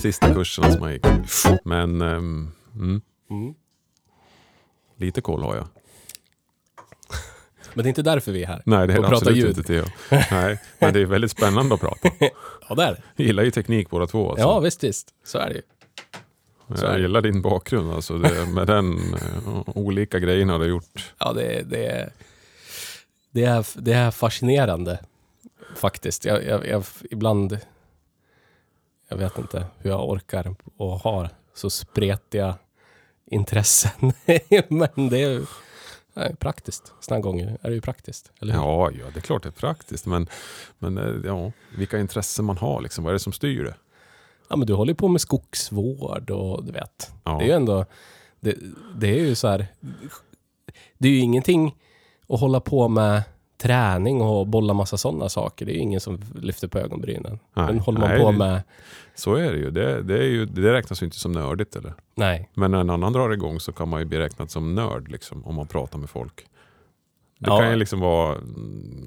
sista kurserna som jag gick. Men um, mm, Mm. lite koll har jag. Men det är inte därför vi är här. Nej, det är det absolut ljud. inte Theo. Nej, men det är väldigt spännande att prata. Ja, där. Jag gillar ju teknik båda två. Alltså. Ja, visst, visst. Så är det ju. är jag det. gillar din bakgrund alltså. Det, med den eh, olika grejerna du har gjort. Ja, det, det, det, är, det är fascinerande faktiskt. Jag, jag, jag, ibland, jag vet inte hur jag orkar och har så spretiga intressen. Men det är är praktiskt. Sådana gånger är det ju praktiskt. Eller hur? Ja, ja, det är klart det är praktiskt. Men, men eh, ja, vilka intressen man har, liksom. vad är det som styr det? Ja, men du håller på med skogsvård och du vet. Ja. Det är ju ändå, det, det är ju så här, det är ju ingenting att hålla på med träning och bolla massa sådana saker. Det är ju ingen som lyfter på ögonbrynen. Nej, Men håller man nej, på med, Så är det ju. Det, det, är ju. det räknas ju inte som nördigt. Eller? nej. Men när en annan drar igång så kan man ju bli räknad som nörd liksom, om man pratar med folk. Det Ja. kan ju liksom vara,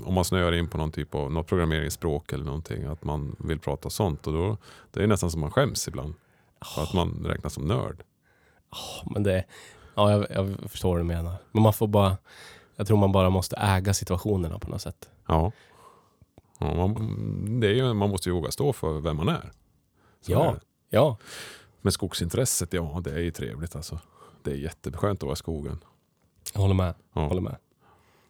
om man snöar in på någon typ av något programmeringsspråk eller någonting, att man vill prata sånt. Och då, det är nästan som man skäms ibland. För att man räknas som nörd. Men det, ja, jag, jag förstår vad du menar. Men man får bara, jag tror man bara måste äga situationerna på något sätt. Ja. ja man, det är ju, man måste ju våga stå för vem man är. Så Ja. är. Ja, Men skogsintresset, ja det är ju trevligt alltså. Det är jätteskönt att vara i skogen. jag håller med. Ja. Håller med.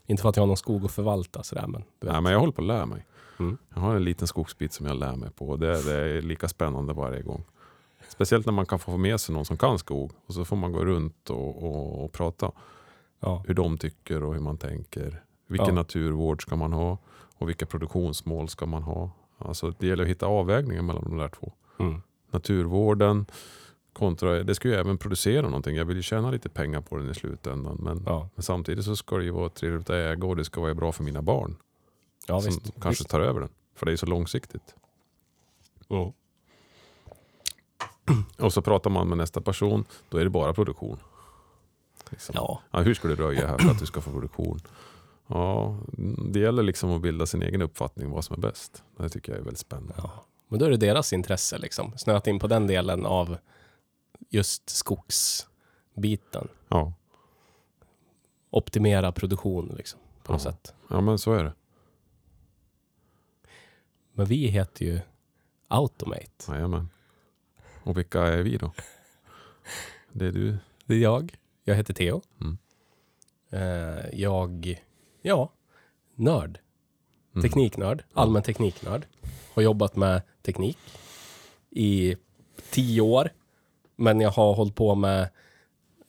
Inte för att jag har någon skog att förvalta sådär, men. Nej, men jag håller på att lära mig. Mm. Jag har en liten skogsbit som jag lär mig på. Det, det är lika spännande varje gång. Speciellt när man kan få med sig någon som kan skog. Och så får man gå runt och, och, och prata. Ja. Hur de tycker och hur man tänker. Vilken Ja. naturvård ska man ha? Och vilka produktionsmål ska man ha? Alltså, det gäller att hitta avvägningar mellan de där två. Mm. Naturvården kontra, det ska ju även producera någonting. Jag vill ju tjäna lite pengar på den i slutändan. Men, Ja, men samtidigt så ska det ju vara trevligt att äga och det ska vara bra för mina barn. ja som visst. kanske visst. tar över den. För det är så långsiktigt. Mm. Och så pratar man med nästa person, då är det bara produktion. Liksom. Ja, Ja, hur ska du röja här för att du ska få produktion? Ja, det gäller liksom att bilda sin egen uppfattning vad som är bäst. Det tycker jag är väldigt spännande. ja. Men då är det deras intresse liksom. Snöat in på den delen av just skogsbiten. Ja, Optimera produktion liksom. På något Ja. sätt. ja men så är det. Men vi heter ju Automate. Jajamän. Och vilka är vi då? Det är du. Det är jag. Jag heter Theo. Mm. Eh, jag, ja, nörd. Mm. Tekniknörd. Allmän tekniknörd. Har jobbat med teknik i tio år. Men jag har hållit på med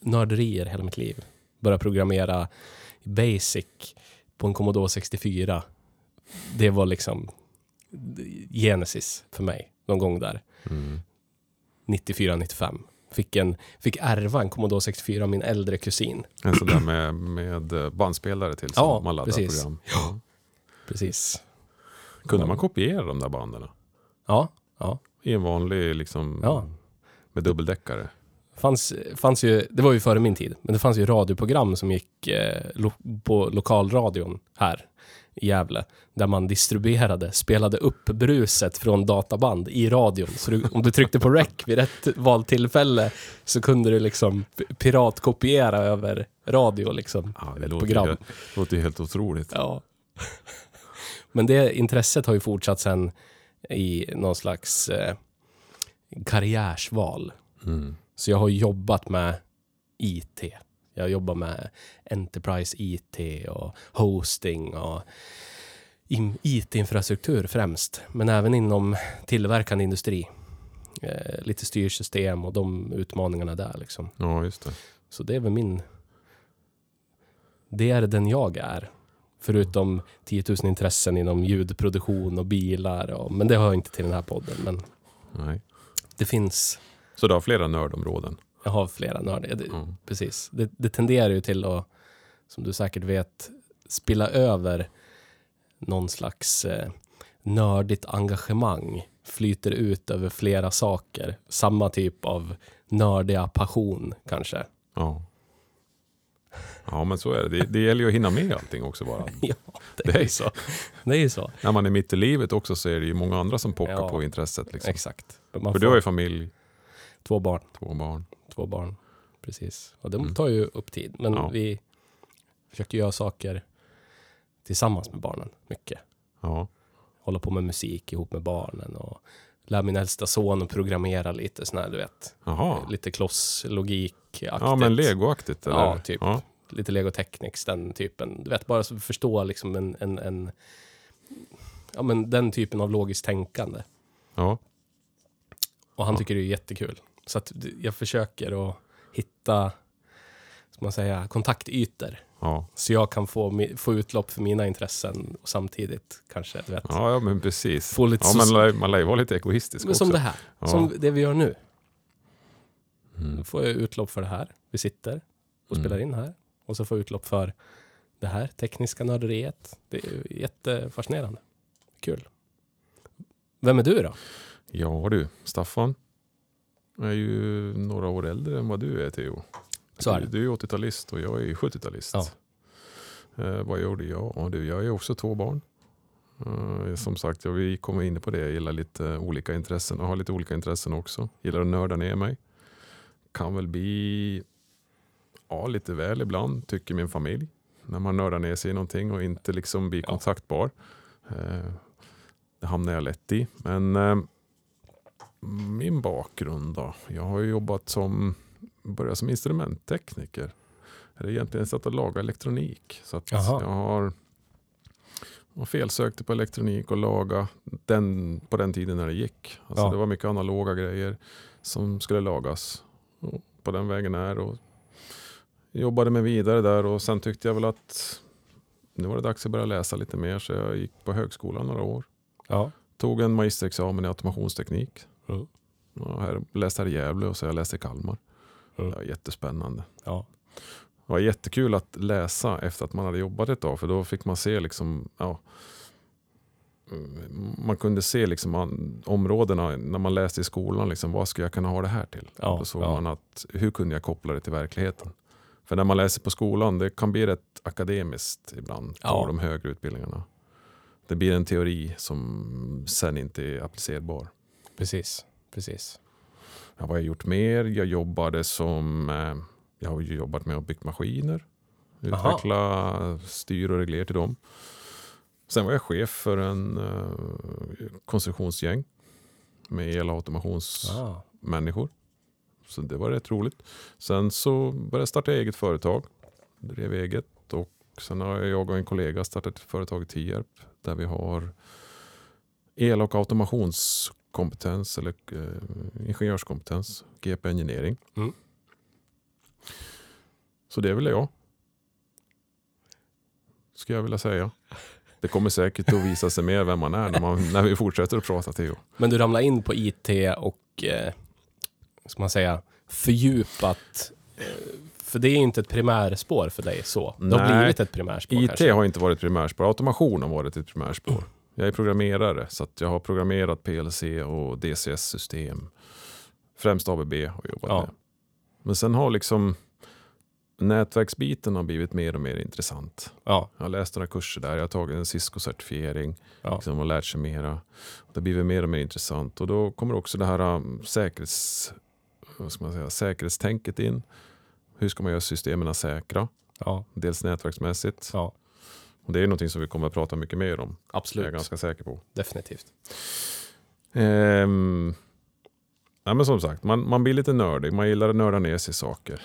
nörderier hela mitt liv. Började programmera Basic på en Commodore 64. Det var liksom Genesis för mig någon gång där. Mm. 94-95. Fick, en, fick ärva en Commodore 64 av min äldre kusin. En sån där med, med bandspelare till som Ja, man laddar precis. program. Ja. Precis. Kunde man kopiera de där banden? Ja, ja. I en vanlig liksom Ja. med dubbeldäckare? Fanns, fanns ju, det var ju före min tid, men det fanns ju radioprogram som gick eh, lo, på lokalradion här i Gävle. Där man distribuerade, spelade upp bruset från databand i radion. Så du, om du tryckte på rec vid rätt valtillfälle så kunde du liksom piratkopiera över radio liksom. Ja, det låter, program. helt, låter ju helt otroligt. Ja. Men det intresset har ju fortsatt sen i någon slags eh, karriärsval. Mm. Så jag har jobbat med IT. Jag jobbar med Enterprise IT och hosting och in- IT-infrastruktur främst. Men även inom tillverkande industri. Eh, lite styrsystem och de utmaningarna där liksom. Ja, just det. Så det är väl min... Det är den jag är. Förutom 10 000 intressen inom ljudproduktion och bilar. Och, men det hör inte till den här podden. Men Nej. det finns... Så du har flera nördområden? Jag har flera nördar. Det, Mm. Precis. Det, det tenderar ju till att, som du säkert vet, spilla över någon slags eh, nördigt engagemang. Flyter ut över flera saker. Samma typ av nördiga passion kanske. Ja. Ja, men så är det. det. Det gäller ju att hinna med allting också bara. ja, Det är ju så. Det är så. När man är mitt i livet också så är det ju många andra som pockar Ja. på intresset. Liksom. Exakt. För får du har ju familj, två barn. två barn. Två barn. Precis. Och de Mm. tar ju upp tid. Men Ja. vi försöker göra saker tillsammans med barnen. Mycket. Ja, Hålla på med musik ihop med barnen. Och lära min äldsta son att programmera lite sån här, du vet. Jaha. Lite klosslogik-aktigt. Ja, men legoaktigt eller? Ja, typ. Ja. Lite Lego Technics, den typen. Du vet, bara så förstå liksom en, en, en ja, men den typen av logiskt tänkande. ja. Och han Ja. tycker det är jättekul. Så att jag försöker att hitta, ska man säga, kontaktytor. Ja. Så jag kan få, få utlopp för mina intressen och samtidigt kanske, du vet. Ja, ja, men precis. Få lite ja, men lär- man lär ju vara lite egoistisk Men också. som det här, Ja. som det vi gör nu. Mm. Då får jag utlopp för det här. Vi sitter och Mm. spelar in här. Och så får jag utlopp för det här tekniska nörderiet. Det är jättefascinerande. Kul. Vem är du då? Ja du, Staffan är ju några år äldre än vad du är Theo. Så är det. Du är ju 80-talist och jag är ju 70-talist. Ja. Eh, vad gjorde jag? Ja, du, jag är också två barn. Eh, som sagt, jag, vi kommer in på det. Jag gillar lite olika intressen och har lite olika intressen också. Gillar att nörda ner mig. Kan väl bli ja, lite väl ibland, tycker min familj. När man nördar ner sig i någonting och inte liksom blir Ja. kontaktbar. Eh, det hamnar jag lätt i. Men eh, min bakgrund då? Jag har ju jobbat som, började som instrumenttekniker. Eller egentligen satt och laga elektronik. Så att Jaha. jag har och felsökte på elektronik och laga den, på den tiden när det gick. Alltså Ja. Det var mycket analoga grejer som skulle lagas. Och på den vägen är och jobbade mig vidare där och sen tyckte jag väl att nu var det dags att börja läsa lite mer så jag gick på högskolan några år. Ja. Tog en magisterexamen i automationsteknik. Mm. Och här, läste här i Gävle och så jag läste i Kalmar. Mm. Det var jättespännande. Ja. Det var jättekul att läsa efter att man hade jobbat ett tag för då fick man se liksom, ja, mm, man kunde se liksom områdena när man läste i skolan. Liksom, vad ska jag kunna ha det här till? Ja, då såg ja. man att hur kunde jag koppla det till verkligheten? För när man läser på skolan, det kan bli rätt akademiskt ibland på Ja. de högre utbildningarna. Det blir en teori som sen inte är applicerbar. Precis. Precis. Ja, vad har jag gjort mer? Jag jobbade som... Eh, jag har ju jobbat med att bygga maskiner. Aha. Utveckla styr och regler till dem. Sen var jag chef för en eh, konstruktionsgäng med el och automationsmänniskor. Ah. Så det var rätt roligt. Sen så började jag starta eget företag. Drev eget och sen har jag och en kollega startat ett företag i Tierp där vi har el och automationskompetens eller eh, ingenjörskompetens, GP Engineering. Mm. Så det är väl jag. Ska jag vilja säga. Det kommer säkert att visa sig mer vem man är när, man, när vi fortsätter att prata Theo. Men du ramlar in på IT och, eh, ska man säga, fördjupat. Eh, för det är ju inte ett primärspår för dig så. Det har Nej. blivit ett primärspår IT kanske. har inte varit primärspår, automation har varit ett primärspår. Jag är programmerare så jag har programmerat PLC och DCS-system. Främst ABB har jobbat Ja. med. Men sen har liksom nätverksbiten har blivit mer och mer intressant. Ja, Jag har läst några kurser där, jag har tagit en Cisco-certifiering ja, liksom, och lärt sig mera. Det har blivit mer och mer intressant och då kommer också det här um, säkerhets, vad ska man säga, säkerhetstänket in. Hur ska man göra systemen säkra? ja, Dels nätverksmässigt. ja. Och det är någonting som vi kommer att prata mycket mer om. Det är jag Absolut. ganska säker på. Definitivt. Ehm, ja, men som sagt, man, man blir lite nördig. Man gillar att nörda ner sig i saker.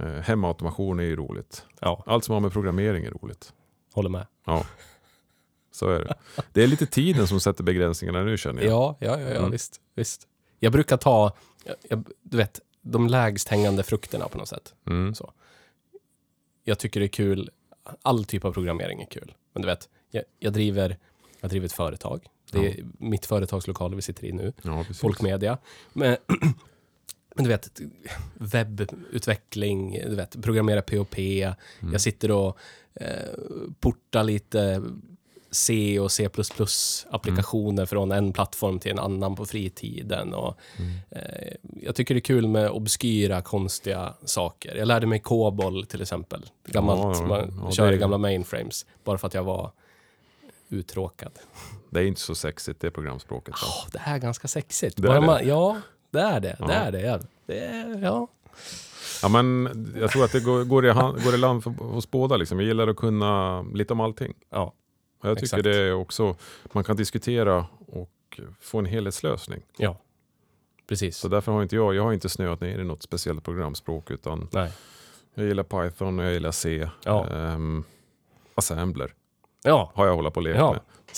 Eh, hemautomation är ju roligt. Ja, Allt som har med programmering är roligt. håller med. Ja, så är det. Det är lite tiden som sätter begränsningarna nu känner jag. Ja, ja, ja, ja Mm. visst, visst. Jag brukar ta, jag, du vet, de lägst hängande frukterna på något sätt. Mm. Jag tycker det är kul, all typ av programmering är kul. Men du vet, jag, jag, driver, jag driver ett företag. Det är mitt företagslokal vi sitter i nu. Ja. Folkmedia. Men, men du vet, webbutveckling, du vet, programmera POP. Mm. Jag sitter och eh, portar lite C och C++-applikationer från en plattform till en annan på fritiden. Och, Mm. eh, jag tycker det är kul med obskyra, konstiga saker. Jag lärde mig COBOL till exempel. Gammalt, Ja, man ja, kör det i gamla mainframes. Bara för att jag var uttråkad. Det är inte så sexigt det programspråket. Åh, det är ganska sexigt. Det är Bara det. Man, ja, det är det. Ja. Det är det. Det är, ja. Ja, men jag tror att det går, går, i, hand- går i land för, hos båda. Liksom. Jag gillar att kunna lite om allting. ja, jag tycker Exakt. det är också, man kan diskutera och få en helhetslösning. ja. Precis. Så därför har inte jag, jag har inte snöat ner i något speciellt programspråk utan Nej. jag gillar Python och jag gillar C. Ja. Ehm, assembler Ja, har jag hållit på och lekt Ja.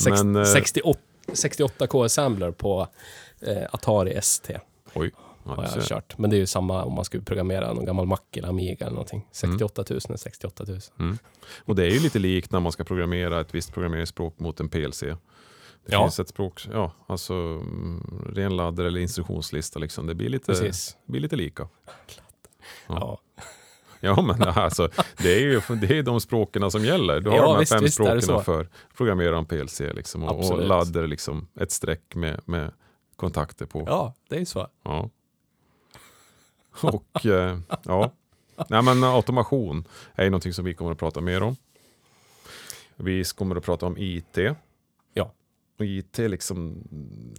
med. Men, eh, 68, 68K Assembler på eh, Atari ST Oj, ja, har jag kört. Men det är ju samma om man skulle programmera någon gammal Mac eller Amiga eller Mm. någonting. 68 000 är 68 000. Och det är ju lite likt när man ska programmera ett visst programmeringsspråk mot en PLC. Det Ja. finns ett språk, ja, alltså mm, renladdare eller instruktionslista. Liksom. Det blir lite, Precis. det blir lite lika. Ja. Ja, men alltså, det är ju det är de språken som gäller. Du har Ja, de här visst, fem visst språken för programmera en PLC. Liksom, och, och Absolut. ladder liksom ett streck med, med kontakter på. ja, det är ju så. Ja. Och eh, ja, Nej, men automation är ju någonting som vi kommer att prata mer om. Vi kommer att prata om IT. Ja. Och IT liksom,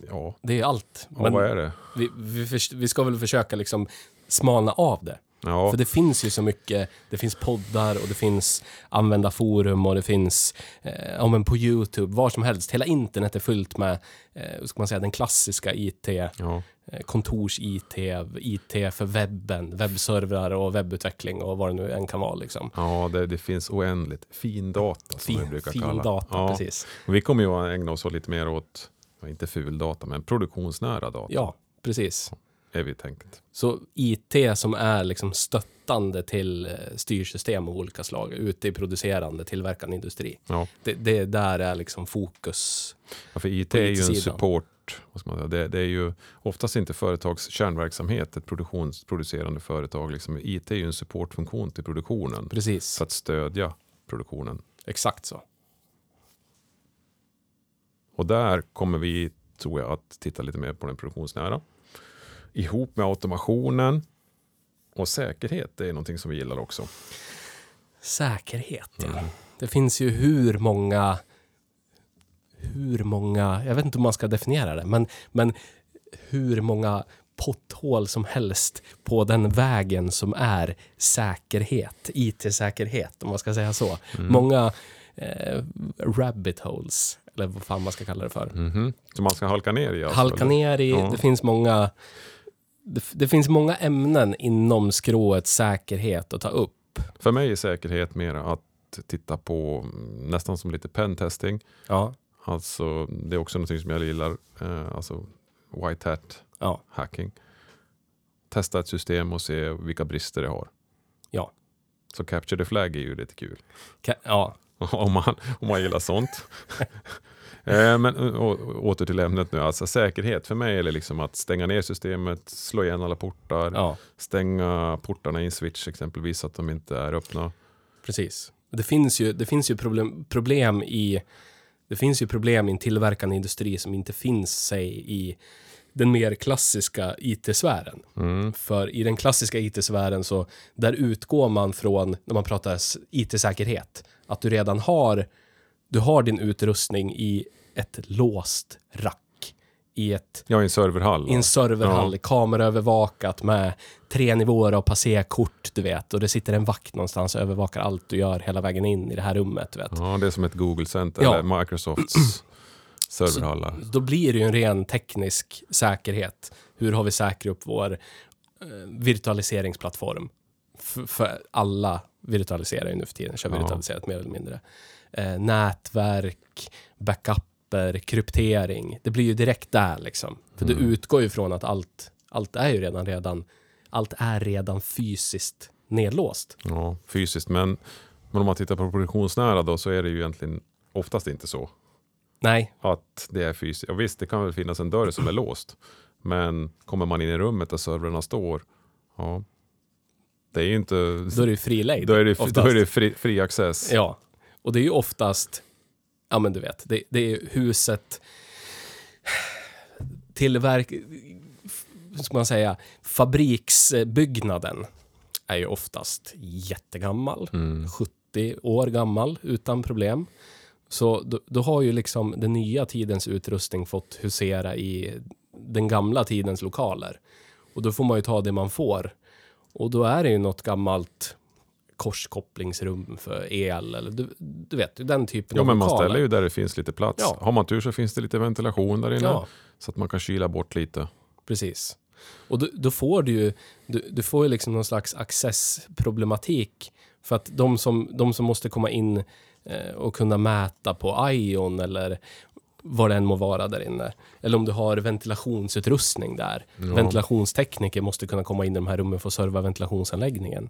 ja, Det är allt. ja Men vad är det? vi, vi, vi ska väl försöka liksom smalna av det. Ja, För det finns ju så mycket, det finns poddar och det finns användarforum och det finns, eh, men på YouTube, var som helst. Hela internet är fullt med, eh, ska man säga, den klassiska IT, ja, kontors-IT, IT för webben, webbservrar och webbutveckling och vad det nu än kan vara liksom. ja det, det finns oändligt. Fin data som vi Fin, brukar fin kalla data, ja. precis. Och vi kommer ju att ägna oss lite mer åt, inte ful data, men produktionsnära data. Ja, precis. Är vi tänkt. Så IT som är liksom stöttande till eh, styrsystem av olika slag ute i producerande, tillverkande industri. Ja. Det, det där är liksom fokus. Ja, för IT är ju en support. Säga? Det, det är ju oftast inte företags kärnverksamhet, ett produktionsproducerande företag. Liksom. IT är ju en supportfunktion till produktionen Precis, för att stödja produktionen. exakt så. Och där kommer vi, tror jag, att titta lite mer på den produktionsnära. Ihop med automationen och säkerhet, det är någonting som vi gillar också. Säkerhet, ja. Mm. Det finns ju hur många... Hur många... Jag vet inte hur man ska definiera det, men, men hur många potthål som helst på den vägen som är säkerhet, IT-säkerhet, om man ska säga så. Mm. Många eh, rabbit holes, eller vad fan man ska kalla det för. Mhm. Så man ska halka ner i? Alltså, Halka ner i, Ja. det finns många... Det, det finns många ämnen inom skrået säkerhet att ta upp. För mig är säkerhet mer att titta på mm, nästan som lite pentesting. Ja, Alltså, det är också någonting som jag gillar. Eh, alltså white hat ja, hacking. Testa ett system och se vilka brister det har. ja. Så capture the flag är ju lite kul. Ka- ja. om, man, om man gillar sånt. eh, men å, å, åter till ämnet nu. Alltså säkerhet för mig är det liksom att stänga ner systemet, slå igen alla portar, ja. stänga portarna i en switch exempelvis så att de inte är öppna. Precis. Det finns ju, det finns ju problem, problem i det finns ju problem i en tillverkande industri som inte finns sig i den mer klassiska IT-sfären. Mm. För i den klassiska IT-sfären så där utgår man från, när man pratar IT-säkerhet, att du redan har, du har din utrustning i ett låst rack. I, ett, Ja, i en serverhall. i en serverhall, Ja. kameraövervakat med tre nivåer av passerkort, du vet. Och det sitter en vakt någonstans och övervakar allt du gör hela vägen in i det här rummet, du vet. Ja, det är som ett Google Center Ja. eller Microsofts serverhallar. Då blir det ju en ren teknisk säkerhet. Hur har vi säkrat upp vår eh, virtualiseringsplattform? F- för alla virtualiserar ju nu för tiden, kör Ja. virtualiserat mer eller mindre. Eh, nätverk, backuper, kryptering. Det blir ju direkt där liksom. För Mm. det utgår ju från att allt, allt är ju redan, redan, allt är redan fysiskt nedlåst. Ja, fysiskt. Men, men om man tittar på produktionsnära då så är det ju egentligen oftast inte så. Nej, att det är fysiskt. Och visst, det kan väl finnas en dörr som är låst. Men kommer man in i rummet där servrarna står, ja, det är ju inte... då är det ju fri lejd. Då är det, oftast. då är det fri, fri access. Ja, och det är ju oftast ja men du vet, det, det är huset, tillverk, ska man säga, fabriksbyggnaden är ju oftast jättegammal, Mm. 70 år gammal utan problem. Så då, då har ju liksom den nya tidens utrustning fått husera i den gamla tidens lokaler. Och då får man ju ta det man får. Och då är det ju något gammalt korskopplingsrum för el eller du, du vet, den typen Ja, av men man lokaler. ställer ju där det finns lite plats. Ja. Har man tur så finns det lite ventilation där inne. Ja, Så att man kan kyla bort lite. precis. Och då, då får du ju, du, du får ju liksom någon slags accessproblematik. För att de som, de som måste komma in eh, och kunna mäta på Ion eller vad det än må vara där inne. Eller om du har ventilationsutrustning där. Ja. Ventilationstekniker måste kunna komma in i de här rummen för att serva ventilationsanläggningen.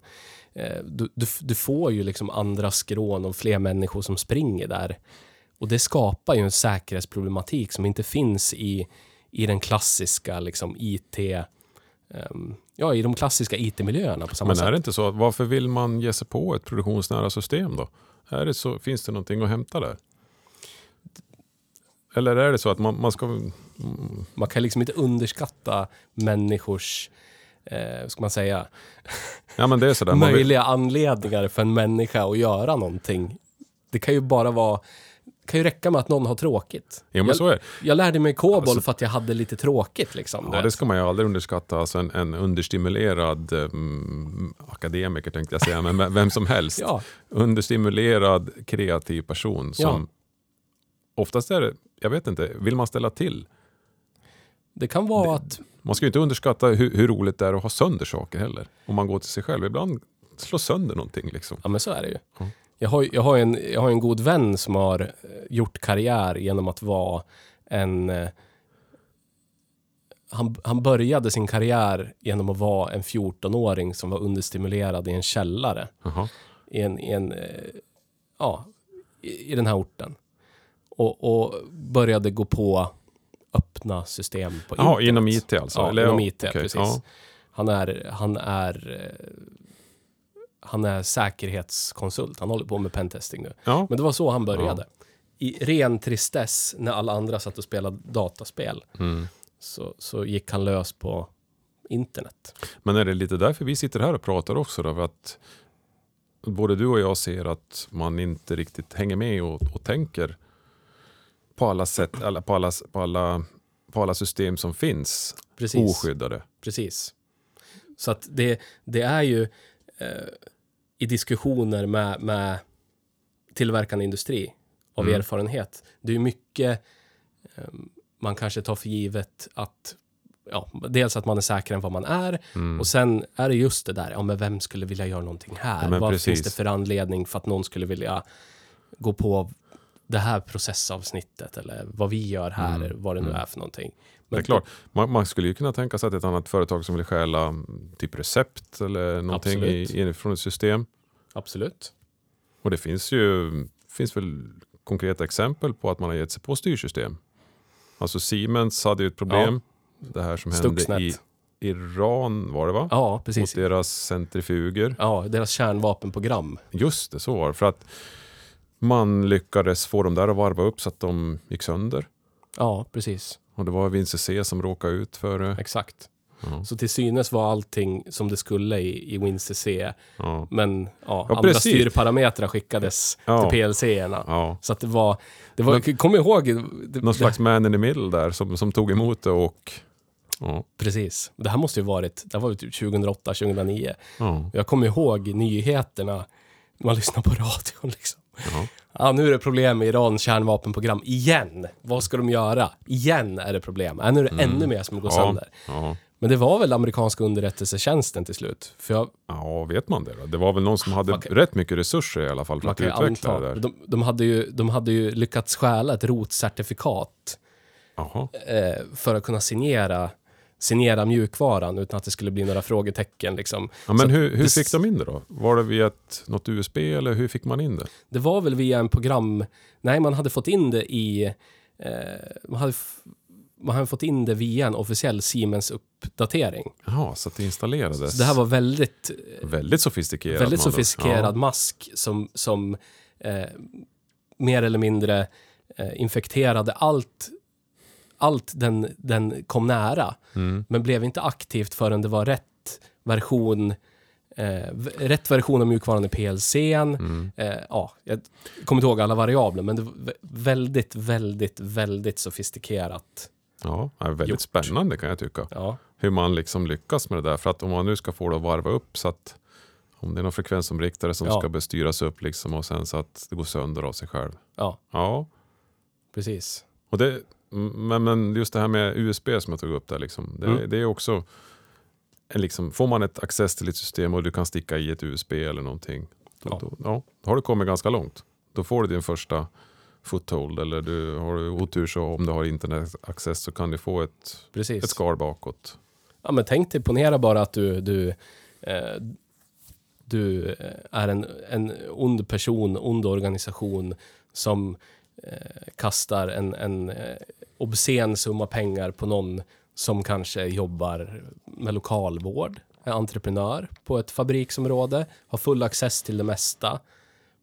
Eh, du, du, du får ju liksom andra skrån och fler människor som springer där. Och det skapar ju en säkerhetsproblematik som inte finns i, i den klassiska liksom IT... ehm, ja, i de klassiska IT-miljöerna på samma Men sätt. är det inte så varför vill man ge sig på ett produktionsnära system då? Är det så, finns det någonting att hämta där? Eller är det så att man, man ska... Man kan liksom inte underskatta människors, eh, ska man säga, Ja men det är sådär. Vill, möjliga anledningar för en människa att göra någonting. Det kan ju bara vara kan ju räcka med att någon har tråkigt. ja men jag, så är det. jag lärde mig COBOL Alltså- för att jag hade lite tråkigt. Liksom, Ja, det ska man ju aldrig underskatta. Alltså en, en understimulerad mm, akademiker tänkte jag säga, men vem som helst. ja, Understimulerad kreativ person som oftast är det, jag vet inte, vill man ställa till? det kan vara att... Man ska ju inte underskatta hur, hur roligt det är att ha sönder saker heller. Om man går till sig själv. Ibland slå sönder någonting liksom. Ja, men så är det ju. Ja. Jag har, jag, har en, jag har en god vän som har eh, gjort karriär genom att vara en... eh, Han, han började sin karriär genom att vara en 14-åring som var understimulerad i en källare. Jaha. i, en, i, en, eh, ja, i, i den här orten. Och, och började gå på öppna system på internet. inom IT alltså? Ja, Eller, inom ja, IT, okej, precis. ja. Han är, han är eh, han är säkerhetskonsult. Han håller på med pentesting nu. Ja. Men det var så han började. I ren tristess när alla andra satt och spelade dataspel Mm. så, så gick han lös på internet. Men är det lite därför vi sitter här och pratar också? Då, för att både du och jag ser att man inte riktigt hänger med och, och tänker på alla sätt, alla, på, alla, på, alla, på alla system som finns Precis. oskyddade. Precis. Så att det, det är ju eh, i diskussioner med, med tillverkande industri av Mm. erfarenhet. Det är mycket eh, man kanske tar för givet att ja, dels att man är säkrare än vad man är Mm. och sen är det just det där, ja men vem skulle vilja göra någonting här? Ja, vad precis. finns det för anledning för att någon skulle vilja gå på det här processavsnittet eller vad vi gör här, Mm. vad det nu Mm. är för någonting. Det är klart, man, man skulle ju kunna tänka sig att ett annat företag som vill stjäla mm, typ recept eller någonting Absolut. i, i, från ett system. Absolut. Och det finns ju finns väl konkreta exempel på att man har gett sig på styrsystem. Alltså Siemens hade ju ett problem. Det här som hände Stuxnet. i Iran var det va? Ja, Mot precis. deras centrifuger. Ja, deras kärnvapenprogram. Just det, så var det. För att man lyckades få dem där att varva upp så att de gick sönder. Ja, precis. Och det var Vinci C som råkade ut för det. Exakt. Ja, Så till synes var allting som det skulle i, i WinCC. ja, Men ja, andra precis. styrparametrar skickades till PLC-erna. Så att det var... Det var kom ihåg... Det, Någon slags man in the middle där som, som tog emot det och... Ja, Precis. Det här måste ju varit... Det här var typ 2008, 2009. ja, Jag kommer ihåg nyheterna. Man lyssnar på radion liksom. Ja. Ja, nu är det problem med Irans kärnvapenprogram. Igen! Vad ska de göra? Igen är det problem. Ja, nu är det Mm. ännu mer som går Ja. sönder. ja. Men det var väl amerikanska underrättelsetjänsten till slut? För jag, Ja, vet man det då? Det var väl någon som hade kan- rätt mycket resurser i alla fall för man att utveckla anta, det där. de, de, hade ju, de hade ju lyckats stjäla ett rotcertifikat eh, för att kunna signera, signera mjukvaran utan att det skulle bli några frågetecken. Liksom. Ja, men Så hur, hur fick de in det då? Var det via ett, något USB eller hur fick man in det? Det var väl via en program... Nej, man hade fått in det i... Eh, man, hade man hade fått in det via en officiell Siemens-uppdatering. Jaha, så att det installerades. Så det här var väldigt, väldigt sofistikerat. väldigt sofistikerad mask som, som eh, mer eller mindre eh, infekterade allt, allt den, den kom nära. Mm. Men blev inte aktivt förrän det var rätt version Eh, rätt version av mjukvaran i PLCn. Mm. Eh, ja, jag kommer inte ihåg alla variabler, men det var vä- väldigt, väldigt, väldigt sofistikerat. Ja, är väldigt Gjort. spännande kan jag tycka. Ja, Hur man liksom lyckas med det där. För att om man nu ska få det att varva upp så att om det är någon frekvensomriktare som Ja. ska bestyras upp liksom och sen så att det går sönder av sig själv. ja, Ja, precis. och det, men, men just det här med USB som jag tog upp där liksom. Det, Mm. det är också en liksom, får man ett access till ett system och du kan sticka i ett USB eller någonting. Då, Ja. Då, ja, har du kommit ganska långt. Då får du din första foothold eller du har du otur så om du har internetaccess så kan du få ett, precis. ett skal bakåt. Ja, men tänk dig, ponera bara att du, du, eh, du eh, är en, en ond person, ond organisation som kastar en, en eh, obscen summa pengar på någon som kanske jobbar med lokalvård, är entreprenör på ett fabriksområde, har full access till det mesta.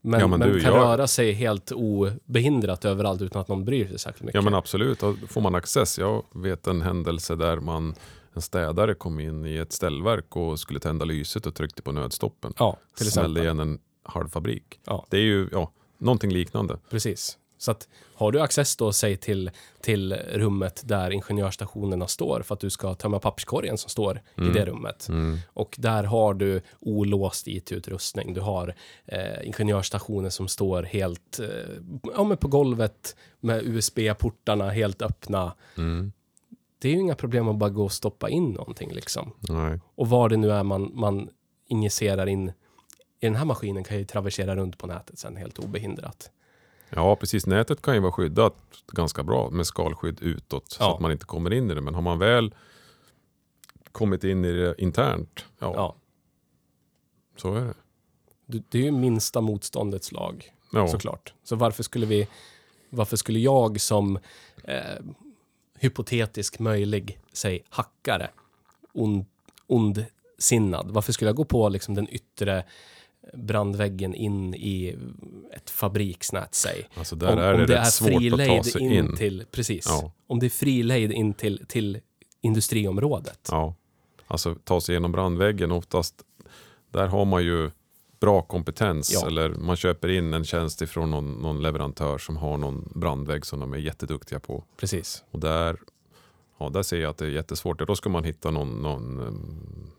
Men, Ja, men, men du, kan jag- röra sig helt obehindrat överallt utan att någon bryr sig särskilt mycket. Ja men absolut, och får man access. Jag vet en händelse där man, en städare kom in i ett ställverk och skulle tända lyset och tryckte på nödstoppen. ja, till Smällde exempel. igen en halv fabrik. Ja. Det är ju ja, någonting liknande. Precis. Så att har du access då, säg till, till rummet där ingenjörsstationerna står för att du ska tömma papperskorgen som står i det rummet. Mm. Och där har du olåst IT-utrustning. Du har eh, ingenjörsstationer som står helt eh, ja, på golvet med USB-portarna helt öppna. Mm. Det är ju inga problem att bara gå och stoppa in någonting liksom. Nej. Och vad det nu är man, man injicerar in i den här maskinen kan ju traversera runt på nätet sen helt obehindrat. Ja precis, nätet kan ju vara skyddat ganska bra med skalskydd utåt så Ja. att man inte kommer in i det. Men har man väl kommit in i det internt, ja, Ja. så är det. Det är ju minsta motståndets lag, Ja. såklart. Så varför skulle vi... Varför skulle jag som eh, hypotetisk möjlig, säg hackare, ond, ondsinnad, varför skulle jag gå på liksom den yttre brandväggen in i ett fabriksnät, säg? Alltså om, är om det, det rätt är frilejd in, in. till... Precis. Ja. Om det är frilejd in till, till industriområdet. Ja. Alltså ta sig igenom brandväggen oftast, där har man ju bra kompetens Ja. eller man köper in en tjänst ifrån någon, någon leverantör som har någon brandvägg som de är jätteduktiga på. Precis. Och där, ja, där ser jag att det är jättesvårt. Då ska man hitta någon, någon, em,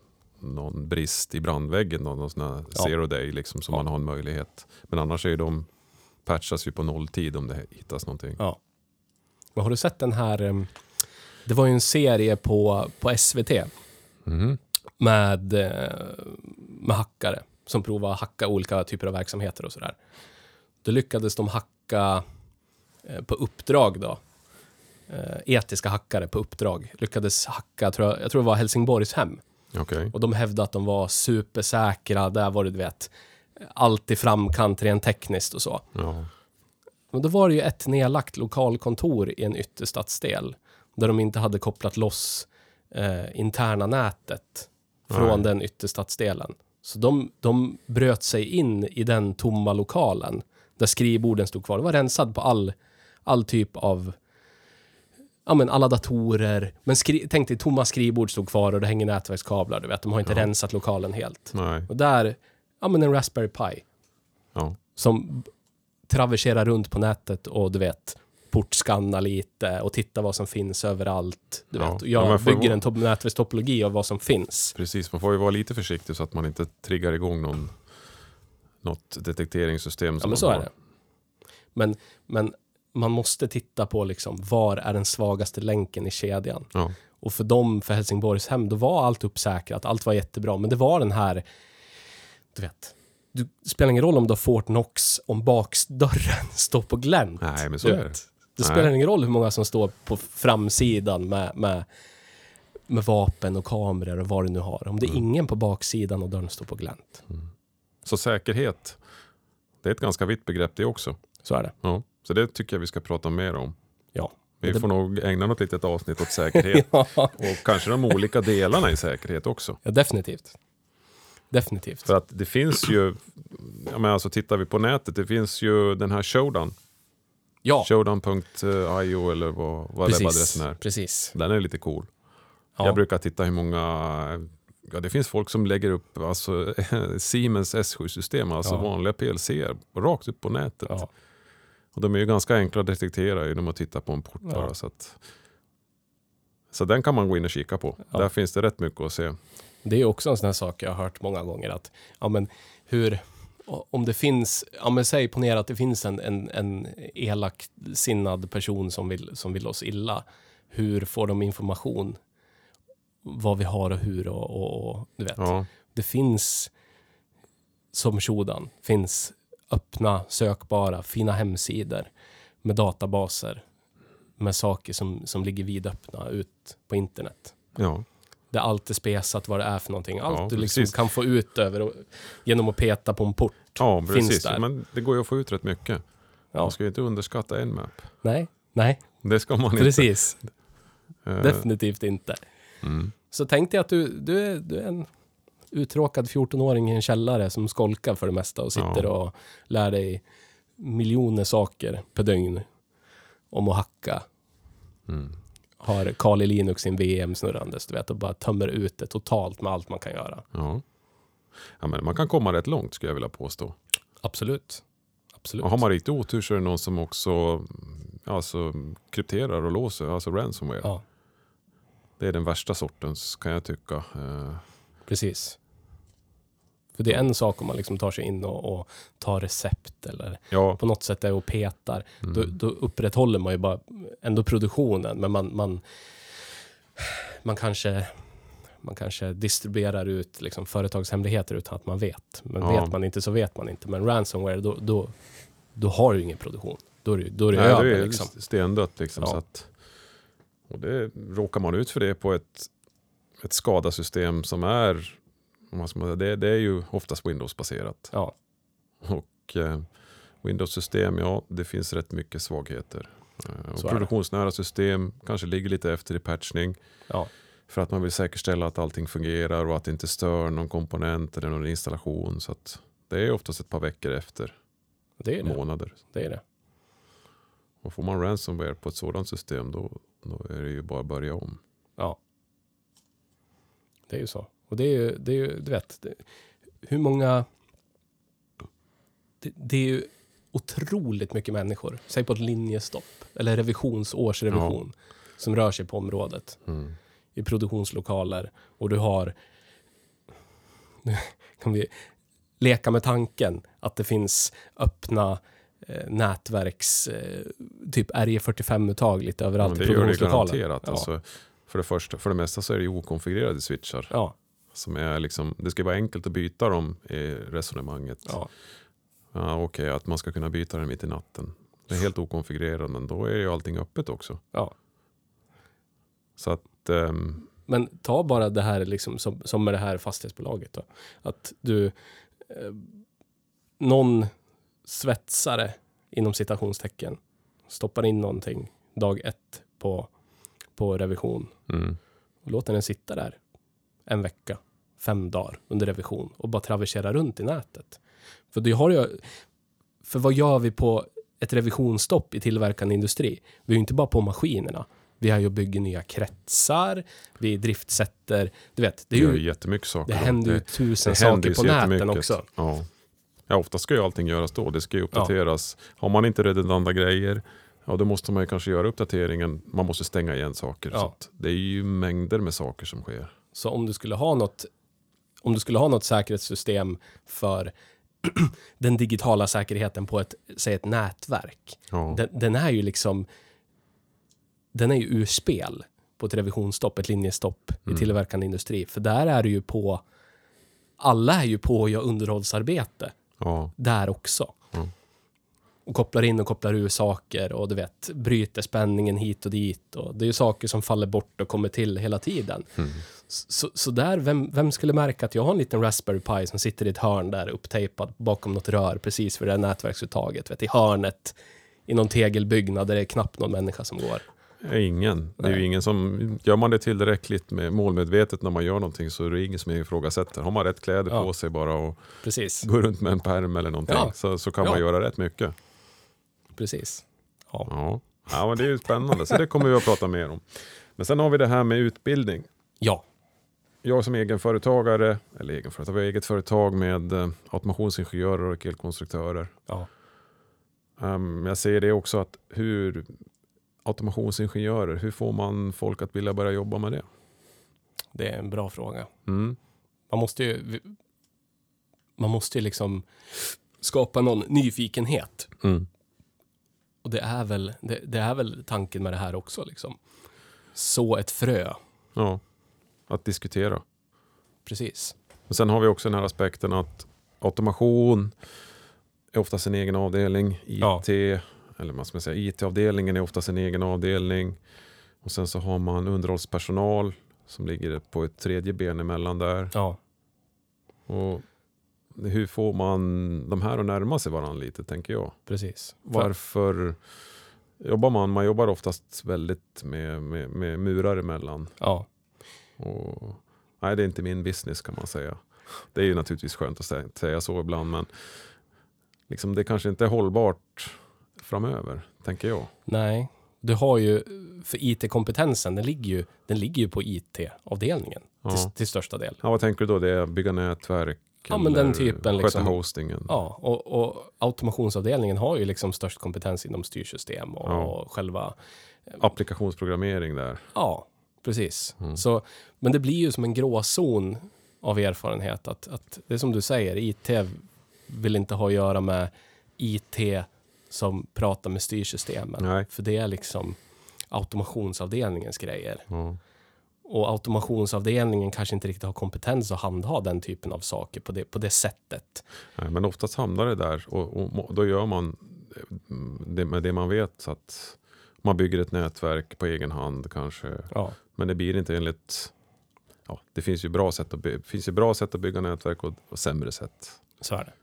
någon brist i brandväggen, någon, någon sån här Ja. zero day liksom, som Ja. man har en möjlighet. Men annars är ju de patchas ju på nolltid om det hittas någonting. Ja. Men har du sett den här... em, Det var ju en serie på, på SVT Mhm. med, eh, med hackare som provade att hacka olika typer av verksamheter och sådär. Då lyckades de hacka eh, på uppdrag då. Eh, etiska hackare på uppdrag lyckades hacka, tror jag, jag tror det var Helsingborgs hem. Okej. Och de hävdade att de var supersäkra, där var det du vet, allt i framkant rent tekniskt och så. Ja. Men då var det ju ett nedlagt lokalkontor i en ytterstadsdel där de inte hade kopplat loss eh, interna nätet från Nej. den ytterstadsdelen. Så de, de bröt sig in i den tomma lokalen där skrivborden stod kvar. Det var rensad på all, all typ av Ja men alla datorer. Men skri- tänk dig, tomma skrivbord stod kvar och det hänger nätverkskablar. Du vet, de har inte Ja. rensat lokalen helt. Nej. Och där, ja men en Raspberry Pi Ja. som traverserar runt på nätet och du vet portskanna lite och titta vad som finns överallt. Du Ja. vet. Ja, jag men får bygger vara- en top- nätverkstopologi av vad som finns. Precis, man får ju vara lite försiktig så att man inte triggar igång någon, något detekteringssystem. Ja, som men man så har. är det. Men, men man måste titta på liksom, var är den svagaste länken i kedjan? Ja. Och för dem, för Helsingborgs hem, då var allt uppsäkrat, allt var jättebra. Men det var den här, du vet, du, det spelar ingen roll om du har Fort Knox om baksdörren står på glänt. Nej, men så är det. Det Nej. spelar ingen roll hur många som står på framsidan med, med, med vapen och kameror och vad du nu har. Om det är Mm. ingen på baksidan och dörren står på glänt. Så säkerhet, det är ett ganska vitt begrepp det också. Så är det. Ja. Så det tycker jag vi ska prata mer om. Ja. Vi Det- får nog ägna något litet avsnitt åt säkerhet. ja, och kanske de olika delarna i säkerhet också. definitivt. Definitivt. För att det finns ju, ja men alltså tittar vi på nätet, det finns ju den här Showdown. Ja, Showdown.io eller vad, vad webbadressen är. precis. Den är lite cool. Ja. Jag brukar titta hur många... Ja, det finns folk som lägger upp alltså, Siemens S7-system, alltså Ja. vanliga PLC, rakt upp på nätet. Ja. Och de är ju ganska enkla att detektera genom att titta på en port. Ja. Bara, så, att, så den kan man gå in och kika på. Ja. Där finns det rätt mycket att se. Det är också en sån här sak jag har hört många gånger att, ja men hur, om det finns, ja men säg ponera att det finns en, en, en elak sinnad person som vill, som vill oss illa. Hur får de information? Vad vi har och hur och, och, och du vet. Ja, Det finns, som Shodan, finns öppna, sökbara, fina hemsidor med databaser med saker som, som ligger vidöppna ut på internet. ja. Där allt är spesat vad det är för någonting. Allt Ja, du liksom precis. kan få ut över och, genom att peta på en port. ja Finns precis. där. Men det går ju att få ut rätt mycket. Ja. Man ska ju inte underskatta en map. Nej, nej, Det ska man inte. precis. Eh, Definitivt inte. Mm. Så tänk dig att du, du, är, du är en uttråkad 14-åring i en källare som skolkar för det mesta och sitter Ja. och lär dig miljoner saker per dygn om att hacka. Mm. Har Kali Linux sin VM snurrandes, du vet, och bara tömmer ut det totalt med allt man kan göra. Ja. ja, men man kan komma rätt långt skulle jag vilja påstå. Absolut. Absolut. Och har man riktigt otur så är det någon som också alltså, krypterar och låser, alltså ransomware. Ja, Det är den värsta sortens kan jag tycka. Eh, precis. För det är en sak om man liksom tar sig in och, och tar recept eller ja, på något sätt är och petar. mm. Då, då upprätthåller man ju bara ändå produktionen, men man, man, man, kanske, man kanske distribuerar ut liksom företagshemligheter utan att man vet. Men Ja. vet man inte så vet man inte. Men ransomware, då, då, då har du ingen produktion. Då är det, då är det Nej, över. det är liksom. stendött. Liksom, Ja. så att, och det, råkar man ut för det på ett, ett skadasystem som är, om man ska det, det är ju oftast Windows-baserat. Ja, Och eh, Windows-system, ja det finns rätt mycket svagheter. Eh, produktionsnära system kanske ligger lite efter i patchning. ja, För att man vill säkerställa att allting fungerar och att det inte stör någon komponent eller någon installation. Så att det är oftast ett par veckor efter, det är det. månader. det, är det. Och får man ransomware på ett sådant system då, då är det ju bara att börja om. Ja. Det är ju så. Och det är ju, det är ju du vet, det, hur många... Det, det är ju otroligt mycket människor, säg på ett linjestopp, eller revisionsårsrevision, som rör sig på området Mm. i produktionslokaler. Och du har... kan vi leka med tanken att det finns öppna eh, nätverks, eh, typ RJ45-uttag lite överallt Ja, i det gör det produktionslokalen. garanterat. Ja. Alltså, för, det första, för det mesta så är det ju okonfigurerade switchar. Ja, Som är liksom, det ska vara enkelt att byta dem i resonemanget. ja, Ja, Okej, att man ska kunna byta den mitt i natten. Det är helt okonfigurerad, men då är ju allting öppet också. ja. Så att, ehm, Men ta bara det här liksom som, som med det här fastighetsbolaget då. Att du, eh, någon svetsare inom citationstecken stoppar in någonting dag ett på, på revision mm, och låter den sitta där en vecka, fem dagar under revision och bara traversera runt i nätet. För det har ju, för vad gör vi på ett revisionsstopp i tillverkande industri? Vi är ju inte bara på maskinerna. Vi har ju bygger nya kretsar, vi driftsätter, du vet, det, är ju, jättemycket saker. det händer ju tusen det saker på näten också. Ja. ja, ofta ska ju allting göras då. Det ska ju uppdateras. Har man inte redundanta grejer, ja då måste man ju kanske göra uppdateringen. Man måste stänga igen saker. Ja. Så det är ju mängder med saker som sker. Så om du skulle ha något, om du skulle ha något säkerhetssystem för den digitala säkerheten på ett, säg ett nätverk, Ja. den, den är ju liksom den är ju ur spel på ett revisionsstopp, ett linjestopp Mm. i tillverkande industri. För där är det ju på alla är ju på att göra underhållsarbete ja. där också. Och kopplar in och kopplar ur saker och du vet, bryter spänningen hit och dit. Och det är ju saker som faller bort och kommer till hela tiden. Mm. Så, så där, vem, vem skulle märka att jag har en liten Raspberry Pi som sitter i ett hörn där upptejpad bakom något rör precis för det här nätverksuttaget, vet, i hörnet i någon tegelbyggnad där det är knappt någon människa som går. Ingen. Det är ju ingen som, gör man det tillräckligt med målmedvetet när man gör någonting så är det ingen som ifrågasätter. Har man rätt kläder Ja. på sig bara och Precis, går runt med en pärm eller någonting Ja. så, så kan Ja. man göra rätt mycket. Precis. Ja. Ja. ja, men det är ju spännande, så det kommer vi att prata mer om. Men sen har vi det här med utbildning. Ja. Jag som egenföretagare, eller egenföretagare, vi har eget företag med eh, automationsingenjörer och elkonstruktörer. ja. Ehm, jag ser det också att hur automationsingenjörer, hur får man folk att vilja börja jobba med det? Det är en bra fråga. Mm. Man måste ju... Man måste ju liksom skapa någon nyfikenhet. Mm. Och det är väl, det, det är väl tanken med det här också. Liksom. Så ett frö. Ja, att diskutera. Precis. Och sen har vi också den här aspekten att automation är oftast en egen avdelning. IT, Ja. eller vad ska man säga, IT-avdelningen är oftast en egen avdelning. Och sen så har man underhållspersonal som ligger på ett tredje ben emellan där. Ja, Och hur får man de här att närma sig varandra lite, tänker jag. precis. Varför jobbar man? Man jobbar oftast väldigt med, med, med murar emellan. Ja, Och, nej, det är inte min business kan man säga. Det är ju naturligtvis skönt att säga, så ibland, men liksom, det kanske inte är hållbart framöver, tänker jag. nej. Du har ju, för IT-kompetensen, den ligger ju, den ligger ju på IT-avdelningen Ja. till, till största del. Ja, vad tänker du då? Det är bygga nätverk? Ja, men den eller typen, Sköta liksom. hostingen? Ja, och, och automationsavdelningen har ju liksom störst kompetens inom styrsystem och, Ja. själva... Applikationsprogrammering där. Ja, precis. Mm. Så, men det blir ju som en gråzon av erfarenhet att, att det är som du säger, IT vill inte ha att göra med IT som pratar med styrsystemen. Nej. För det är liksom automationsavdelningens grejer. Ja. Och automationsavdelningen kanske inte riktigt har kompetens att handha den typen av saker på det, på det sättet. Nej, men oftast hamnar det där och, och då gör man det med det man vet. Så att man bygger ett nätverk på egen hand kanske. Ja, Men det blir inte enligt... Ja, det finns ju bra sätt att, by- finns ju bra sätt att bygga nätverk och, och sämre sätt. så är det.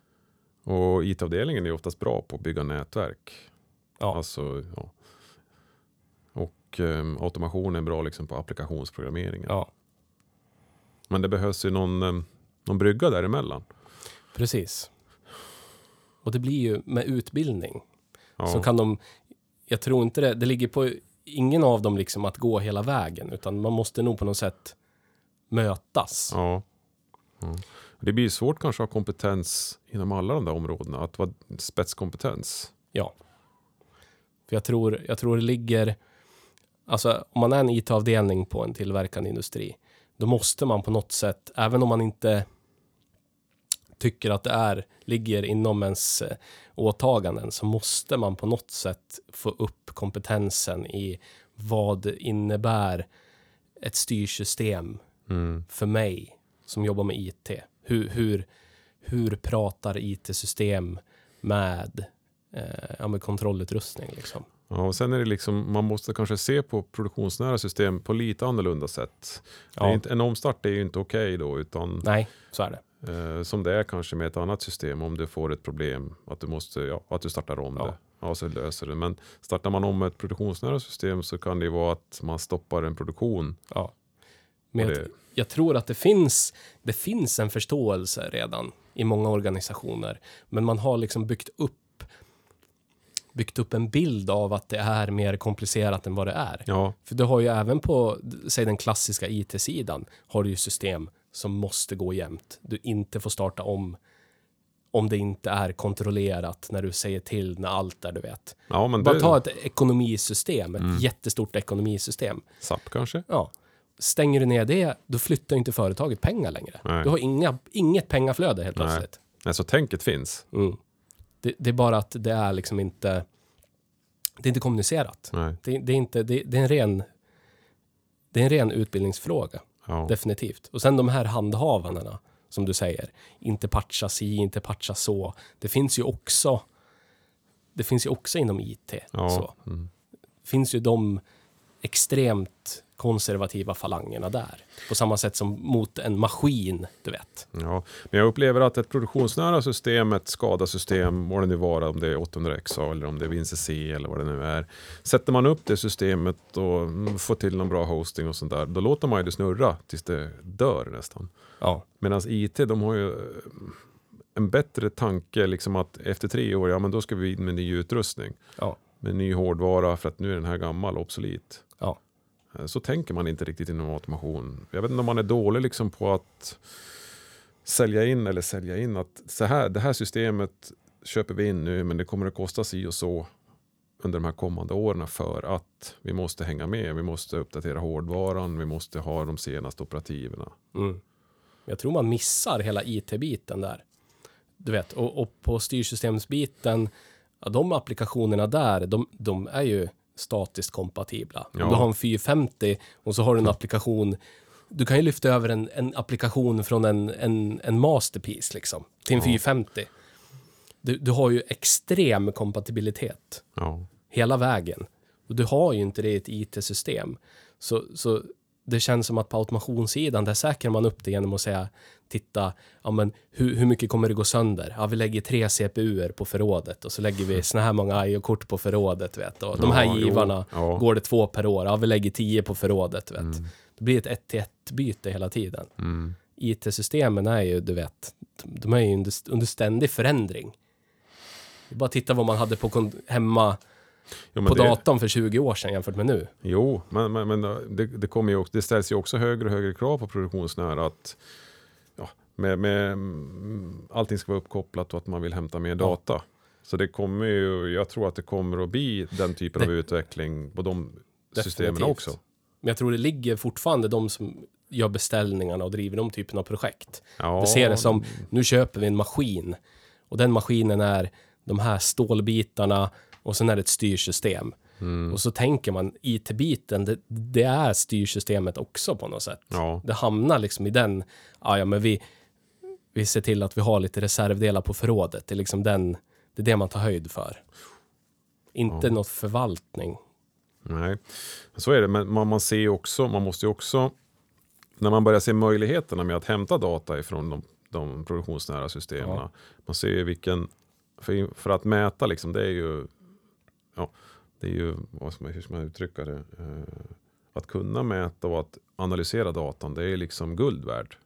Och IT-avdelningen är oftast bra på att bygga nätverk. Ja, Alltså, ja. Och um, automation är bra liksom på applikationsprogrammeringen. ja Men det behövs ju någon, em, någon brygga däremellan. precis. Och det blir ju med utbildning Ja. så kan de, jag tror inte det, det ligger på ingen av dem liksom att gå hela vägen, utan man måste nog på något sätt mötas. Ja. Ja. Det blir svårt kanske att ha kompetens inom alla de där områdena. Att vara spetskompetens. Ja. För jag tror, jag tror det ligger, alltså om man är en IT-avdelning på en tillverkande industri, då måste man på något sätt, även om man inte tycker att det är, ligger inom ens eh, åtaganden, så måste man på något sätt få upp kompetensen i vad innebär ett styrsystem Mm. för mig som jobbar med IT. Hur, hur, hur pratar IT-system med, eh, ja, med kontrollutrustning? Liksom? Ja, och sen är det liksom, man måste kanske se på produktionsnära system på lite annorlunda sätt. Ja. inte, en omstart är ju inte okej då, utan Nej, så är det. eh, som det är kanske med ett annat system om du får ett problem, att du, måste, ja, att du startar om Ja. det. Ja, så löser det. Men startar man om ett produktionsnära system så kan det ju vara att man stoppar en produktion. Ja. Men jag, jag tror att det finns, det finns en förståelse redan i många organisationer. Men man har liksom byggt upp, byggt upp en bild av att det är mer komplicerat än vad det är. Ja, För du har ju även på, säg den klassiska IT-sidan, har du ju system som måste gå jämnt. Du inte får starta om om det inte är kontrollerat när du säger till när allt är, du vet. ja men Bara det, ta ett ekonomisystem, ett Mm. jättestort ekonomisystem. SAP kanske? Ja. Stänger du ner det, då flyttar inte företaget pengar längre. Nej. Du har inga, inget pengaflöde helt Nej. plötsligt. Nej, så tänket finns. Mm. Det, det är bara att det är liksom inte... Det är inte kommunicerat. Det, det är inte... Det, det är en ren... Det är en ren utbildningsfråga. Ja. Definitivt. Och sen de här handhavandena, som du säger. Inte patcha si, inte patcha så. Det finns ju också... Det finns ju också inom IT. Ja. Så. Mm. finns ju de extremt konservativa falangerna där. På samma sätt som mot en maskin, du vet. Ja, men jag upplever att ett produktionsnära system, ett SCADA-system, vad det nu var, om det är 800XA eller om det är WinCC eller vad det nu är. Sätter man upp det systemet och mm, får till någon bra hosting och sånt där, då låter man ju det snurra tills det dör nästan. Ja, Medan IT, de har ju eh, en bättre tanke, liksom att efter tre år, ja men då ska vi in med ny utrustning. ja, med ny hårdvara för att nu är den här gammal och obsolet. Eh, Så tänker man inte riktigt inom automation. Jag vet inte om man är dålig liksom på att sälja in eller sälja in att så här, det här systemet köper vi in nu men det kommer att kosta si och så under de här kommande åren för att vi måste hänga med. Vi måste uppdatera hårdvaran, vi måste ha de senaste operativerna. Mm. Jag tror man missar hela IT-biten där. Du vet, och, och på styrsystemsbiten, ja, de applikationerna där, de, de är ju statiskt kompatibla. Om Ja. du har en 450 och så har du en applikation, du kan ju lyfta över en, en applikation från en, en, en masterpiece liksom, till en Ja. 450. Du, du har ju extrem kompatibilitet Ja, hela vägen. Och du har ju inte det i ett IT-system. Så, så det känns som att på automationssidan, där säkrar man upp det genom att säga, titta, ja men hur, hur mycket kommer det gå sönder? Ja, vi lägger tre CPUer på förrådet och så lägger vi såna här många IO-kort på förrådet, vet och de här Ja, givarna, ja. går det två per år? Ja, vi lägger tio på förrådet, vet. Mm. Det blir ett ett till ett byte hela tiden. Mm. IT-systemen är ju, du vet, de är ju under, under ständig förändring. Bara titta vad man hade på hemma Jo, på det- datorn för 20 år sedan jämfört med nu. Jo, men, men, men det, det, kommer ju också, det ställs ju också högre och högre krav på produktionsnära att ja, med, med, mm, allting ska vara uppkopplat och att man vill hämta mer data. Så det kommer ju, jag tror att det kommer att bli den typen av Det- utveckling på de systemen Definitivt. också. Men jag tror det ligger fortfarande de som gör beställningarna och driver de typen av projekt. Ja, Det ser det som, nu köper vi en maskin och den maskinen är de här stålbitarna och sen är det ett styrsystem. Mm, Och så tänker man, IT-biten, det, det är styrsystemet också på något sätt. ja, Det hamnar liksom i den, ah, ja men vi, vi ser till att vi har lite reservdelar på förrådet. Det är liksom den, det är det man tar höjd för. Inte Ja. något förvaltning. nej. Så är det, men man, man ser ju också, man måste ju också, när man börjar se möjligheterna med att hämta data ifrån de, de produktionsnära systemen. Ja. Man ser ju vilken, för, för att mäta liksom, det är ju, ja, det är ju, vad ska man, hur ska man uttrycka det? Eh, att kunna mäta och att analysera datan, det är liksom guld värd.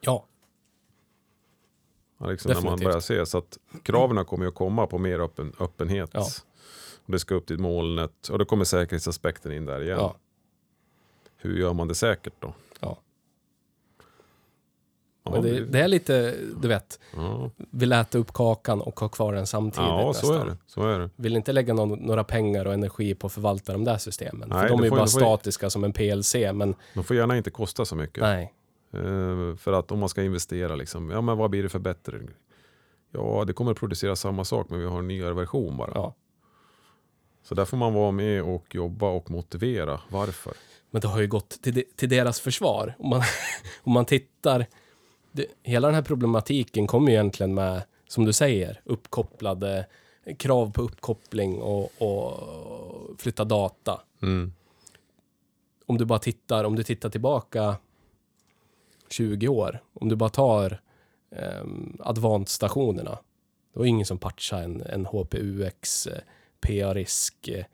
Ja, liksom när man börjar se, så att kraven kommer ju att komma på mer öppen, öppenhet. Ja. Och det ska upp till molnet och då kommer säkerhetsaspekten in där igen. ja, Hur gör man det säkert då? Men det, det är lite, du vet, ja. vill äta upp kakan och ha kvar den samtidigt ja så nästan. är det. Så är det. Vill inte lägga någon, några pengar och energi på att förvalta de där systemen. Nej, för de är ju bara statiska som en PLC, men De får gärna inte kosta så mycket. nej. Eh, för att om man ska investera, liksom, ja men vad blir det för bättre? Ja, det kommer att producera samma sak men vi har en nyare version bara. Ja. Så där får man vara med och jobba och motivera varför. Men det har ju gått till, de, till deras försvar. Om man, om man tittar, det, hela den här problematiken kommer ju egentligen med, som du säger, uppkopplade krav på uppkoppling och, och flytta data. Mm. Om du bara tittar, om du tittar tillbaka 20 år, om du bara tar um, Advanced-stationerna. Det var ingen som patchade en, en HPUX eh, PA-risk eh,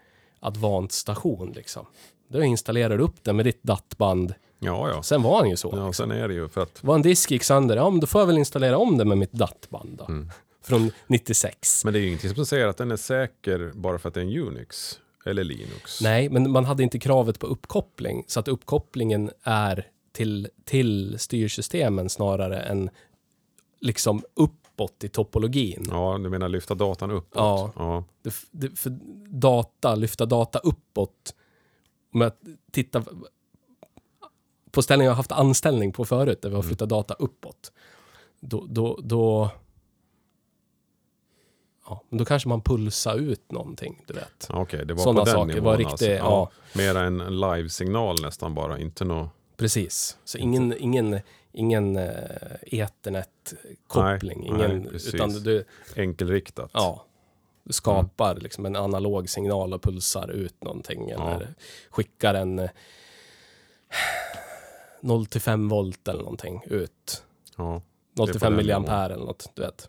Advanced-station liksom. Då installerar du upp den med ditt dattband. Ja, ja. Sen var han ju så. ja. Sen är det ju för att Var en disk gick sönder, ja men då får jag väl installera om den med mitt dattband då. Mm. Från 96. Men det är ju ingenting som säger att den är säker bara för att det är en Unix eller Linux. Nej, men man hade inte kravet på uppkoppling. Så att uppkopplingen är till, till styrsystemen snarare än liksom uppåt i topologin. Ja, du menar lyfta datan uppåt? Ja. ja. Det, det, för data, lyfta data uppåt. Om jag tittar på ställen jag har haft anställning på förut, där vi har Mm. flyttat data uppåt. Då, då, då, ja, men då kanske man pulsar ut någonting, du vet. Ja, Okej, det var Sådana på den saker nivån var riktigt, alltså. ja. Mera en live-signal nästan bara, inte nå... Precis. Så ingen, ingen, ingen uh, ethernet-koppling. Nej, ingen, nej, precis. utan du, enkelriktat. ja, du skapar liksom en analog signal och pulsar ut någonting. Eller skickar en eh, 0 till 5 volt eller någonting ut. Ja, 0 Det är till på 5 den milliampere eller något, du vet.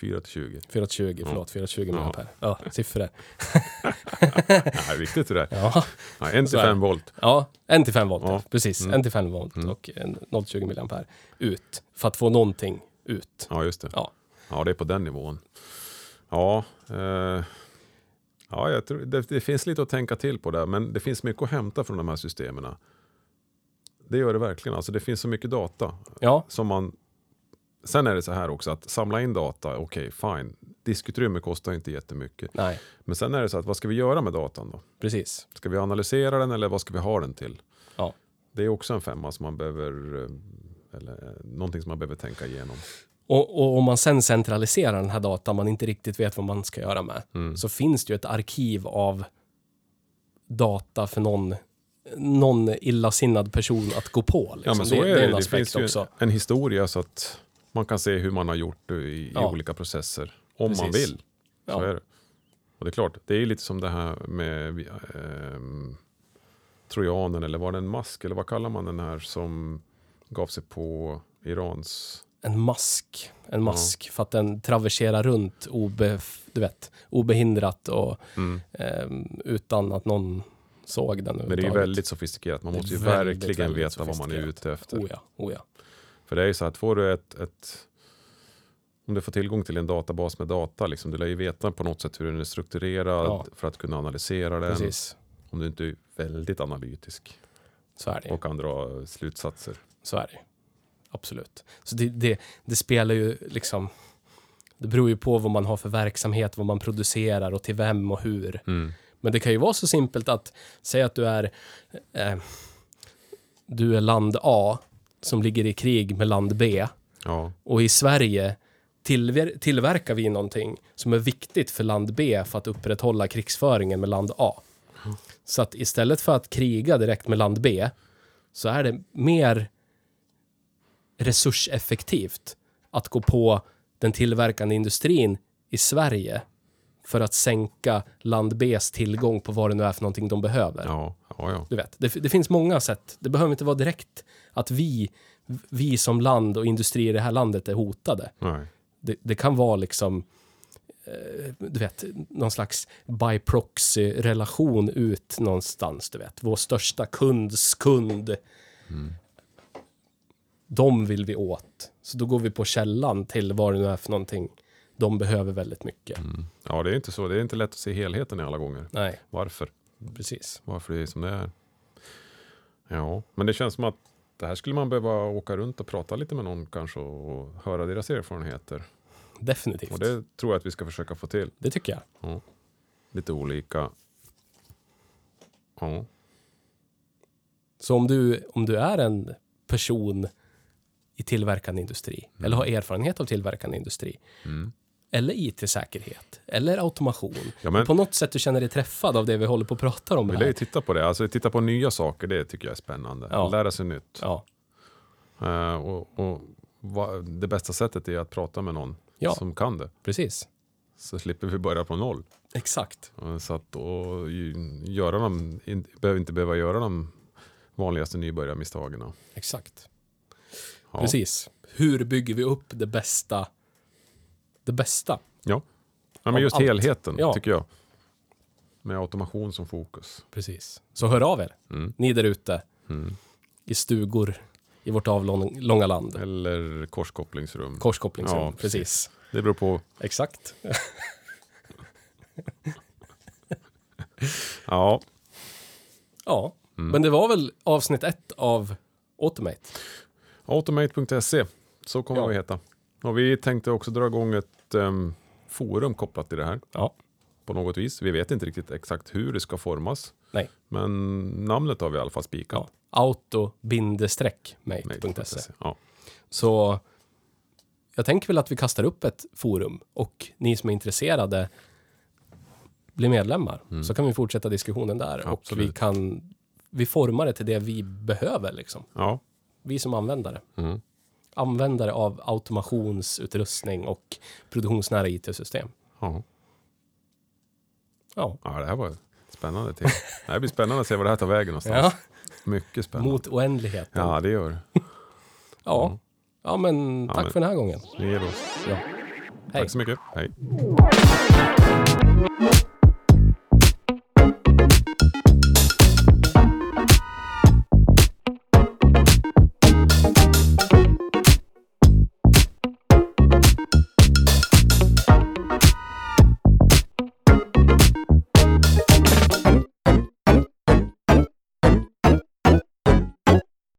4 till 20. 420, Ja. förlåt, 420 Ja. milliampere. Ja, siffror. Nej, viktigt det där. Ja, Ja, en till Så är det. fem volt. ja, en till 5 volt, Ja. precis. Mm. En till 5 volt Mm. och en 0,20 milliampere ut. För att få någonting ut. Ja, just det. Ja. Ja, det är på den nivån. Ja, eh, Ja, jag tror, det, det finns lite att tänka till på där, men det finns mycket att hämta från de här systemen. Det gör det verkligen. Alltså, det finns så mycket data Ja, som man... Sen är det så här också att samla in data, okej fine. Diskutrymme kostar inte jättemycket. nej, Men sen är det så att vad ska vi göra med datan då? precis. Ska vi analysera den eller vad ska vi ha den till? Ja. Det är också en femma som man behöver, eh, eller eh, någonting som man behöver tänka igenom. Och, och om man sen centraliserar den här datan man inte riktigt vet vad man ska göra med, Mm. så finns det ju ett arkiv av data för någon, någon illasinnad person att gå på. Liksom. Ja men så är det, det. är en Det, aspekt finns ju också. en historia så att man kan se hur man har gjort det i, Ja. i olika processer. Om man Precis. vill. Så Ja. är det. Och det är klart, det är lite som det här med ehm, trojanen eller var det en mask eller vad kallar man den här som gav sig på Irans... En mask. En mask för att den traverserar runt obe, du vet, obehindrat och Mm. ehm, utan att någon såg den Men det är ju väldigt sofistikerat. Man måste ju väldigt, verkligen väldigt veta vad man är ute efter. Oh ja, oh ja. För det är ju så att får du ett, ett om du får tillgång till en databas med data, liksom, du lär ju veta på något sätt hur den är strukturerad Ja. för att kunna analysera den. Precis. Om du inte är väldigt analytisk Så är det. och kan dra slutsatser. Så är det. Absolut. Så det, det, det spelar ju liksom... Det beror ju på vad man har för verksamhet, vad man producerar och till vem och hur. Mm. Men det kan ju vara så simpelt att säga att du är eh, du är land A som ligger i krig med land B Ja, och i Sverige tillver tillverkar vi någonting som är viktigt för land B för att upprätthålla krigsföringen med land A. Så att istället för att kriga direkt med land B så är det mer resurseffektivt att gå på den tillverkande industrin i Sverige för att sänka land Bs tillgång på vad det nu är för någonting de behöver. ja, ja. ja. Du vet, det, det finns många sätt. Det behöver inte vara direkt att vi, vi som land och industri i det här landet är hotade. Det, det kan vara liksom, eh, du vet, någon slags by-proxy-relation ut någonstans, du vet. Vår största kunds kund. De vill vi åt. Så då går vi på källan till vad det nu är för någonting. De behöver väldigt mycket. Ja, det är inte så. Det är inte lätt att se helheten i alla gånger. Nej, Varför? precis. Varför det är som det är. Ja, men det känns som att det här skulle man behöva åka runt och prata lite med någon kanske och höra deras erfarenheter. Definitivt. Och Det... det tror jag att vi ska försöka få till. tycker jag. Lite olika. Ja, Så om du, om du är en person i tillverkande industri, eller har erfarenhet av tillverkande industri, Mm. Eller IT-säkerhet, eller automation, ja men på något sätt du känner dig träffad av det vi håller på att prata om vill jag ju titta på det. Alltså titta på nya saker, det tycker jag är spännande. Ja. Lära sig nytt. Ja, Eh, och, och vad- det bästa sättet är att prata med någon Ja. som kan det. precis. Så slipper vi börja på noll. Exakt. Eh, Så att ju- göra dem, in, behöver inte behöva göra de vanligaste nybörjarmisstagen. Exakt. Ja. Precis. Hur bygger vi upp det bästa? Det bästa. Ja, men Av just allt. helheten Ja. tycker jag. Med automation som fokus. Precis. Så hör av er, Mm. ni där ute, Mm. i stugor i vårt avlånga land. Eller korskopplingsrum. Korskopplingsrum. Ja, precis. precis. Det beror på. Exakt. Ja, Ja, Mm. men det var väl avsnitt ett av Automate. automate.se. Så kommer Ja. vi heta. Och vi tänkte också dra igång ett em, forum kopplat till det här. Ja. På något vis. Vi vet inte riktigt exakt hur det ska formas. Nej. Men namnet har vi i alla fall spikat. Ja. Auto-mate.se. Mate.se. Ja. Så jag tänker väl att vi kastar upp ett forum och ni som är intresserade blir medlemmar. Så kan vi fortsätta diskussionen där och vi Mm. Absolut. kan vi formar det till det vi behöver liksom. ja. Vi som användare. Mm. Användare av automationsutrustning och produktionsnära IT-system. ja. Ja. Ja, det här var spännande. Till. Det här blir spännande att se vad det här tar vägen någonstans. ja. Mycket spännande. Mot oändligheten. Ja, det gör det. Ja. Ja, men tack men- för den här gången. Ger oss. Ja. Hej. Tack så mycket. Hej.